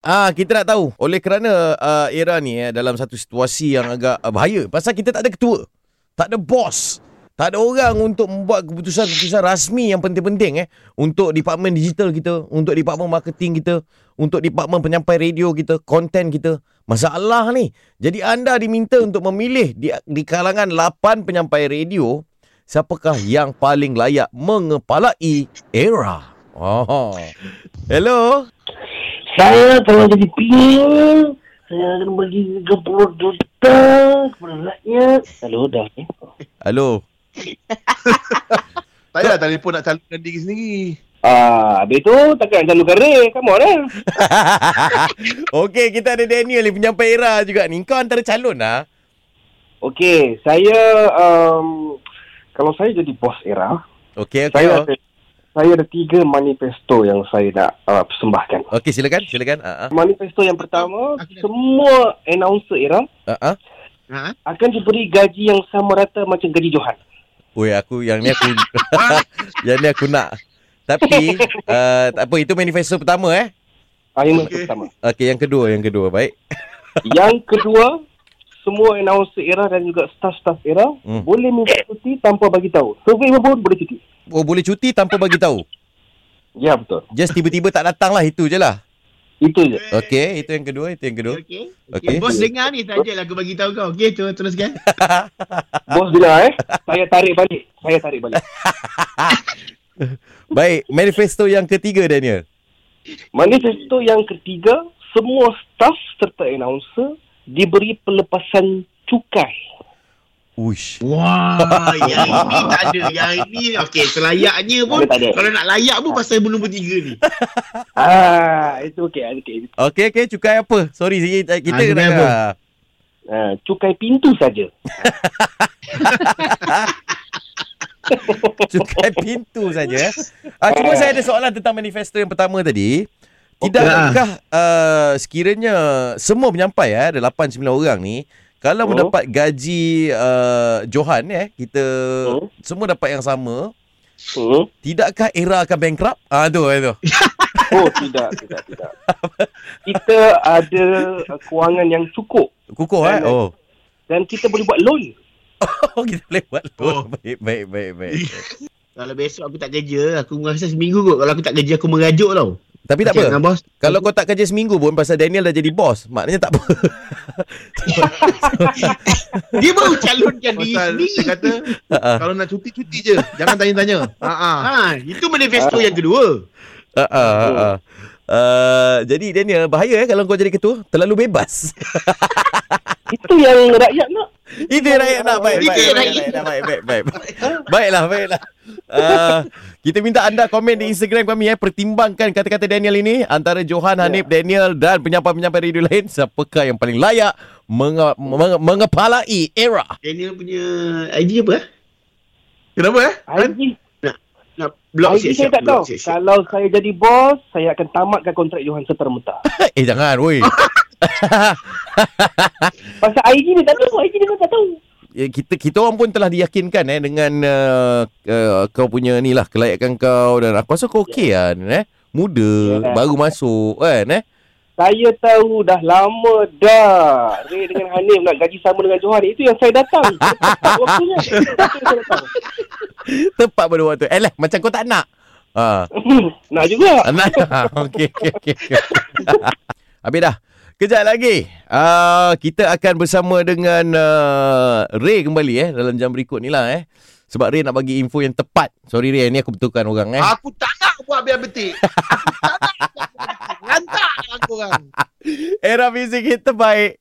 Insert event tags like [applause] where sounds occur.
Ah, kita nak tahu oleh kerana uh, era ni eh dalam satu situasi yang agak uh, bahaya pasal kita tak ada ketua, tak ada bos, tak ada orang untuk membuat keputusan-keputusan rasmi yang penting-penting eh untuk departmen digital kita, untuk departmen marketing kita, untuk departmen penyampai radio kita, konten kita. Masalah ni. Jadi anda diminta untuk memilih di, di kalangan 8 penyampai radio siapakah yang paling layak mengepalai era. Oh. Hello. Saya kalau jadi PM, saya akan bagi 30 juta kepada rakyat. Hello, dah. Eh? Halo. [laughs] Tak payah telefon nak calonkan diri sendiri. Ah, habis tu takkan nak calonkan Ray. Come on eh. [laughs] Okey, kita ada Daniel ni penyampai era juga ni. Kau antara calon lah. Okey, saya um, kalau saya jadi bos era, Okey, okey. saya oh. ada saya ada tiga manifesto yang saya nak uh, persembahkan. Okey, silakan, silakan. Ah. Manifesto yang pertama, Aku dah- semua announcer era ah. Ha? akan diberi gaji yang sama rata macam gaji Johan. Oi, aku yang ni aku [laughs] [laughs] yang ni aku nak. Tapi [laughs] uh, tak apa itu manifesto pertama eh. Ah, yang Okey. pertama. Okey, yang kedua, yang kedua. Baik. Yang kedua, semua announcer era dan juga staff-staff era Hmm. boleh minta cuti tanpa bagi tahu. Survey pun boleh cuti. Oh, boleh cuti tanpa bagi tahu. Ya, betul. Just tiba-tiba tak datang lah itu je lah. Itu je. Okey, itu yang kedua, itu yang kedua. Okey. Okey. Okay. Bos dengar ni sajalah aku bagi tahu kau. Okey, tu teruskan. [laughs] Bos dengar eh. Saya tarik balik. Saya tarik balik. [laughs] Baik, manifesto yang ketiga Daniel. Manifesto yang ketiga, semua staff serta announcer diberi pelepasan cukai. Uish. Wah, [laughs] yang ini tak ada. Yang ini okey, selayaknya pun Tak ada, tak ada. kalau nak layak pun pasal nombor tiga ni. Ah, itu okey. okey. Okey, okey, cukai apa? Sorry, kita kita Ah, nak apa? Ah, cukai pintu saja. [laughs] cukai pintu saja. eh. Ah, cuma saya ada soalan tentang manifesto yang pertama tadi. Tidakkah uh, sekiranya semua penyampai eh, ada 8 9 orang ni kalau Oh. mendapat gaji uh, Johan eh kita Oh. semua dapat yang sama, Hmm. tidakkah era akan bankrupt? Ah tu tu. [laughs] Oh, tidak, tidak, tidak. Kita ada uh, kewangan yang cukup Kukuh eh. Oh. dan kita boleh buat loan. [laughs] Oh kita boleh buat Oh. Baik baik baik baik. [laughs] Kalau besok aku tak kerja, aku rasa seminggu kot. Kalau aku tak kerja, aku merajuk tau. Tapi tak Cakap apa. Bos. Kalau kau tak kerja seminggu pun pasal Daniel dah jadi bos, maknanya tak apa. [laughs] Dia baru calonkan diri sendiri. saya kata Ah, kalau nak cuti cuti je. Jangan tanya-tanya. Ha ah. Ha, itu manifesto yang kedua. ah, ah, ah. Uh, jadi Daniel bahaya eh kalau kau jadi ketua terlalu bebas. [laughs] Itu yang rakyat nak. Itu yang rakyat nak baik baik, baik, baik, baik, baik. Baiklah, baiklah. Uh, kita minta anda komen di Instagram kami eh pertimbangkan kata-kata Daniel ini antara Johan, Hanif, Daniel dan penyampai-penyampai radio lain siapakah yang paling layak menge- menge- mengepalai era. Daniel punya ID apa? eh? Kenapa eh? IG, Nak blok IG saya siap-siap. tak tahu. Blok siap-siap. Kalau saya jadi bos, saya akan tamatkan kontrak Johan serta-merta. [laughs] eh jangan, woi. [laughs] Pasal IG ni tak tahu. IG ni tak tahu. Ya, kita kita orang pun telah diyakinkan eh dengan uh, uh, kau punya ni lah kelayakan kau dan aku rasa kau okey kan eh. Muda, Ya. baru masuk kan eh. Saya tahu dah lama dah. Ray dengan Hanif nak gaji sama dengan Johan. Itu yang saya datang. Tepat [laughs] Waktunya. Itu yang saya datang. Tepat pada waktu. Eh lah, macam kau tak nak. Ha. [laughs] nak juga. [laughs] Nak. okey okey okey. Habis dah. Kejap lagi. Uh, kita akan bersama dengan uh, Ray kembali eh dalam jam berikut ni lah eh. Sebab Ray nak bagi info yang tepat. Sorry Ray, ni aku betulkan orang eh. Aku tak nak buat biar betik. Aku tak nak. Lantak aku orang. [laughs] Era muzik hit terbaik.